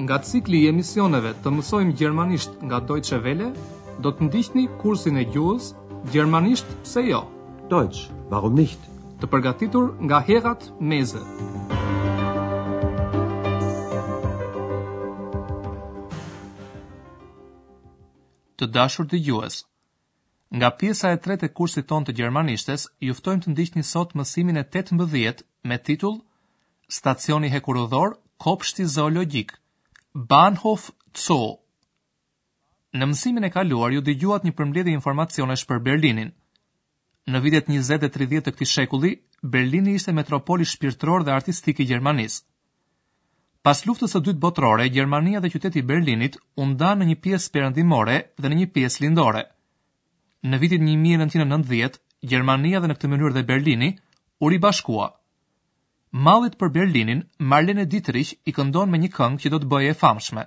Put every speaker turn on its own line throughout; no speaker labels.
Nga cikli i emisioneve të mësojmë gjermanisht nga Deutsche Welle, do të ndiqni kursin e gjuhës Gjermanisht pse jo?
Deutsch, warum nicht?
Të përgatitur nga Herrad Meese. Të dashur dëgjues, Nga pjesa e tretë e kursit tonë të gjermanishtes ju ftojmë të ndiqni sot mësimin e tetëmbëdhjetë me titull Stacioni hekurudhor Kopshti Zoologjik, Bahnhof Zoo. Në mësimin e kaluar ju dëgjuat një përmbledhje informacionesh për Berlinin. Në vitet njëzet dhe tridhjetë të këtij shekulli, Berlini ishte metropoli shpirtëror dhe artistik i Gjermanisë. Pas Luftës së Dytë Botërore, Gjermania dhe qyteti i Berlinit u ndanë në një pjesë perëndimore dhe në një pjesë lindore. Në vitin një mijë e nëntëqind e nëntëdhjetë, Gjermania dhe në këtë mënyrë dhe Berlini u ribashkua. Mallit për Berlinin, Marlene Dietrich i këndon me një këngë që do të bëhej e famshme.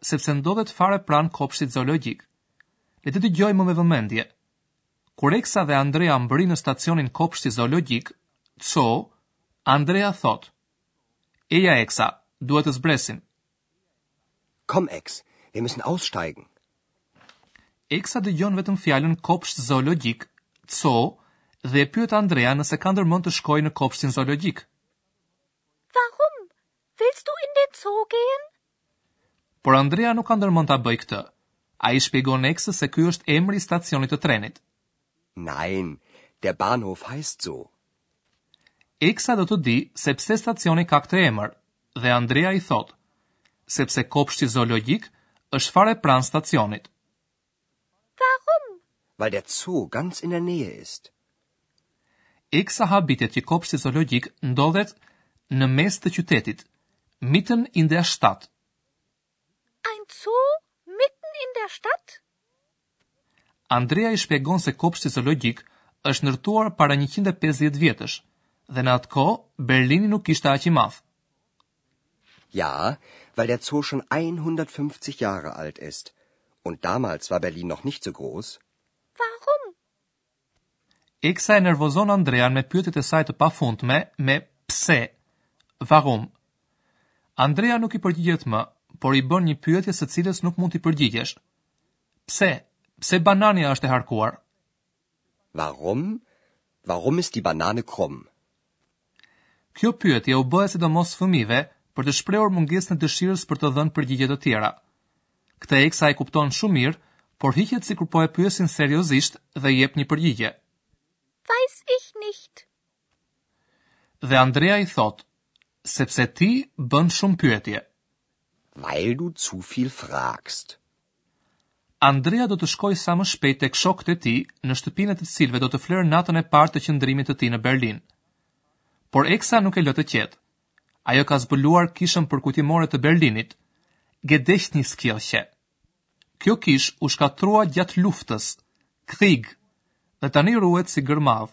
sepse ndodhet fare pranë kopshtit zoologjik. Le të dëgjojmë më me vëmendje. Kur Eksa dhe Andrea mbërrijnë në stacionin Kopshti Zoologjik, Zoo, Andrea thotë: Eja Eksa, duhet të zbresim.
Komm Ex, wir müssen aussteigen.
Eksa dëgjon vetëm fjalën kopsht zoologjik, Zoo, dhe e pyet Andrean nëse ka ndërmend të shkojë në kopshtin zoologjik.
Warum willst du in den Zoo gehen?
Por Andrea nuk ka ndërmend ta bëjë këtë. Ai i shpjegon Eksës se ky është emri i stacionit të trenit.
Nein, der Bahnhof heißt so.
Eksa do të di se pse stacioni ka këtë emër dhe Andrea i thotë, sepse kopshti zoologjik është fare pranë stacionit.
Warum?
Weil der Zoo ganz in der Nähe ist.
Eksa habitet që kopshti zoologjik ndodhet në mes të qytetit, mitten in der Stadt.
Ein Zoo mitten in der Stadt?
Andrea i shpjegon se kopshti zoologjik është ndërtuar para njëqind e pesëdhjetë vjetësh dhe në atë kohë Berlini nuk ishte aq i madh.
Ja, weil der Zoo schon 150 Jahre alt ist, und damals war Berlin noch nicht so groß.
Warum?
Eksa e nervozon Andrean me pyetjet e saj të pafundme me pse. Warum? Andrea nuk i përgjigjet më, por i bën një pyetje së cilës nuk mund t'i përgjigjesh. Pse? Pse banania është e harkuar?
Warum? Warum ist die Banane krumm?
Kjo pyetje u bëhet sidomos fëmijëve për të shprehur mungesën e dëshirës për të dhënë përgjigje të tjera. Këtë Eksa e kupton shumë mirë, por hiqet sikur po e pyesin seriozisht dhe i jep një përgjigje.
Weiß ich nicht.
Dhe Andrea i thotë, Sepse ti bën shumë pyetje.
Weil du zu viel fragst.
Andrea do të shkojë sa më shpejt tek shokët e tij, në shtëpinë e të cilëve do të flërë natën e parë të qëndrimit të tij në Berlin. Por Eksa nuk e lë të qetë. Ajo ka zbuluar kishën përkujtimore të Berlinit, Gedächtniskirche. Kjo kishë u shkatërrua gjatë luftës, Krieg, dhe tani ruhet si
gërmadhë,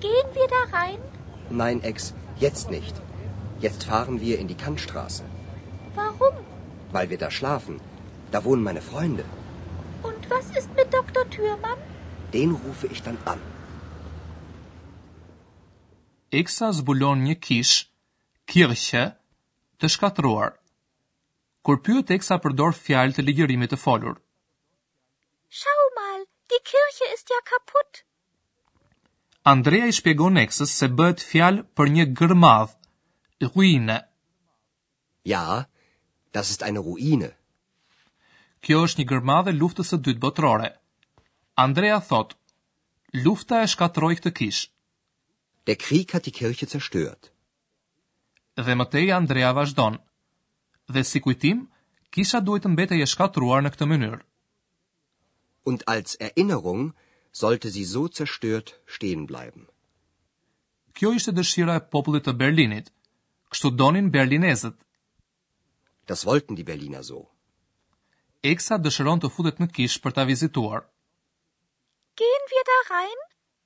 Gehen wir da rein?
Nein, Ex, jetzt nicht. Jetzt fahren wir in die Kantstraße.
Warum?
Weil wir da schlafen. Da wohnen meine Freunde.
Und was ist mit Dr. Thürmann?
Den rufe ich dann an.
Ich saß Boulogne Kisch, Kirche, të shkatruar. kur pyet eksa përdor fjalë të ligjërimit të folur.
Schau mal, die Kirche ist ja kaputt.
Andrea i shpjegon Eksës se bëhet fjalë për një gërmadhë, Ruine.
Ja, das ist eine Ruine.
Kjo është një gërmadhë e luftës së dytë botërore. Andrea thotë, Lufta e shkatërroi këtë kishë.
Der Krieg hat die Kirche zerstört.
Dhe më tej Andrea vazhdon, Dhe si kujtim, kisha duhej të mbetej e shkatërruar në këtë mënyrë.
Und als Erinnerung sollte sie so zerstört stehen bleiben.
Kjo ishte dëshira e popullit të Berlinit. Kështu donin berlinezët.
Das wollten die Berliner so.
Eksa dëshiron të futet në kishë për ta vizituar.
Gehen wir da rein?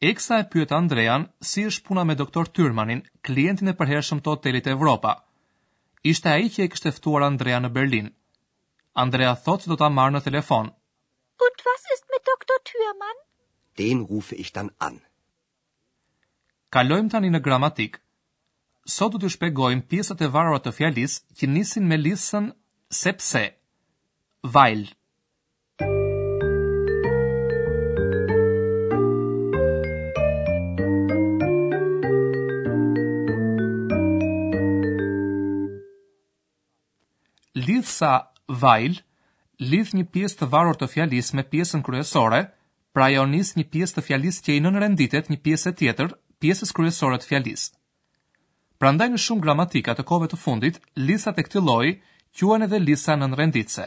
Eksa e pyet Andrean si është puna me doktor Tyrmanin, klientin e përhershëm të hotelit Evropa. Ishte ai që e kishte ftuar Andrean në Berlin. Andrea thotë se do ta marrë në telefon.
Und was ist mit Doktor Thürmann?
Den rufe ich dann an.
Kalojmë tani në gramatikë. Sot do t'ju shpjegojmë pjesët e varura të fjalisë që nisin me lidhëzën sepse. Weil. Lidhëza weil, lidh një pjesë të varur të fjalisë me pjesën kryesore, pra ajo nis një pjesë të fjalisë që i nënrenditet një pjese tjetër, pjesës kryesore të fjalisë. Prandaj në shumë gramatika të kohëve të fundit, lidhëzat e këtij lloji quhen edhe
lidhëza nënrenditëse.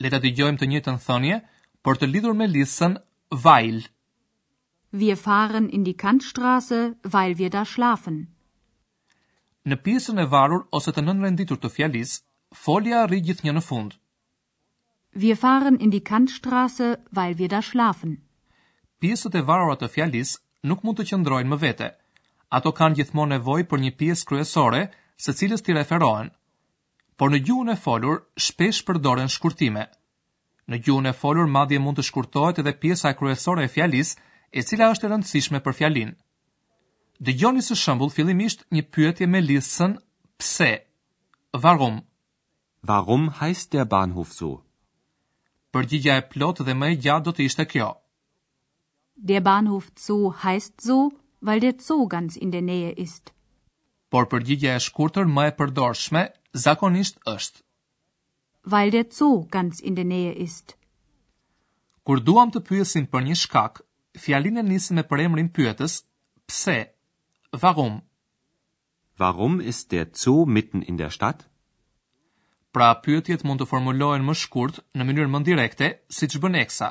Le ta dëgjojmë të njëjtën thënie, por të lidhur me lidhëzën weil.
Wir fahren in die Kantstraße, weil wir da schlafen.
Në pjesën e varur ose të nënrenditur të fjalisë, folja rri gjithnjë në fund.
Wir fahren in die Kantstraße, weil wir da schlafen.
Pjesët e varura të fjalisë nuk mund të qëndrojnë më vete. Ato kanë gjithmonë nevojë për një pjesë kryesore, së cilës t'i referohen. Por në gjuhën e folur shpesh përdoren shkurtime. Në gjuhën e folur madje mund të shkurtohet edhe pjesa kryesore e fjalisë, e cila është e rëndësishme për fjalinë. Dëgjoni si shembull fillimisht një pyetje me lidhësën pse, warum.
Warum heißt der Bahnhof so?
Përgjigja e plotë dhe më e gjatë do të ishte kjo.
Der Bahnhof Zoo heißt so, weil der Zoo ganz in der Nähe ist.
Por përgjigja e shkurtër më e përdorshme zakonisht është.
Weil der Zoo ganz in der Nähe ist.
Kur duam të pyesim për një shkak, fjalinë e nisim me përemrin pyetës, pse? Warum?
Warum ist der Zoo mitten in der Stadt?
Pra pyetjet mund të formulohen më shkurt në mënyrë më direkte, siç bën Eksa.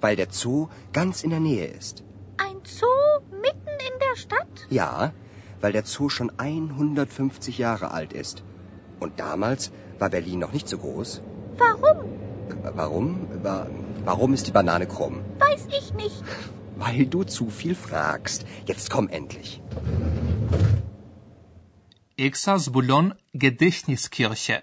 weil der Zoo
ganz in der Nähe ist.
Ein Zoo mitten in der Stadt?
Ja, weil der Zoo schon 150 Jahre alt ist. Und damals war Berlin noch nicht so groß.
Warum?
Warum? Warum ist die Banane krumm?
Weiß ich nicht.
Weil du zu viel fragst. Jetzt komm endlich.
Exas Bulon Gedächtniskirche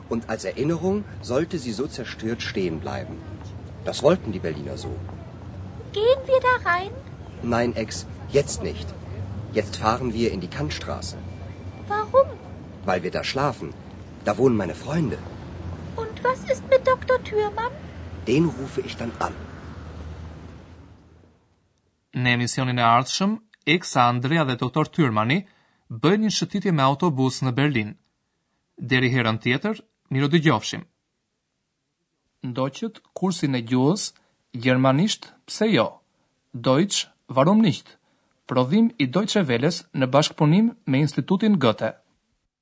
und als Erinnerung sollte sie so zerstört stehen bleiben. Das wollten die Berliner so.
Gehen wir da rein?
Nein, Ex, jetzt nicht. Jetzt fahren wir in die Kantstraße.
Warum?
Weil wir da schlafen. Da wohnen meine Freunde.
Und was ist mit Dr. Türmann?
Den rufe ich dann an.
Në emisionin e ardhshëm, Eksa Andrea dhe Dr. Tyrmani bëjnë një shëtitje me autobus në Berlin. Deri herën tjetër, mirudëgjofshim! Ndoqët kursin e gjuhës gjermanisht pse jo? Deutsch, warum nicht? Prodhim i Deutsche Welles në bashkëpunim me Institutin Goethe.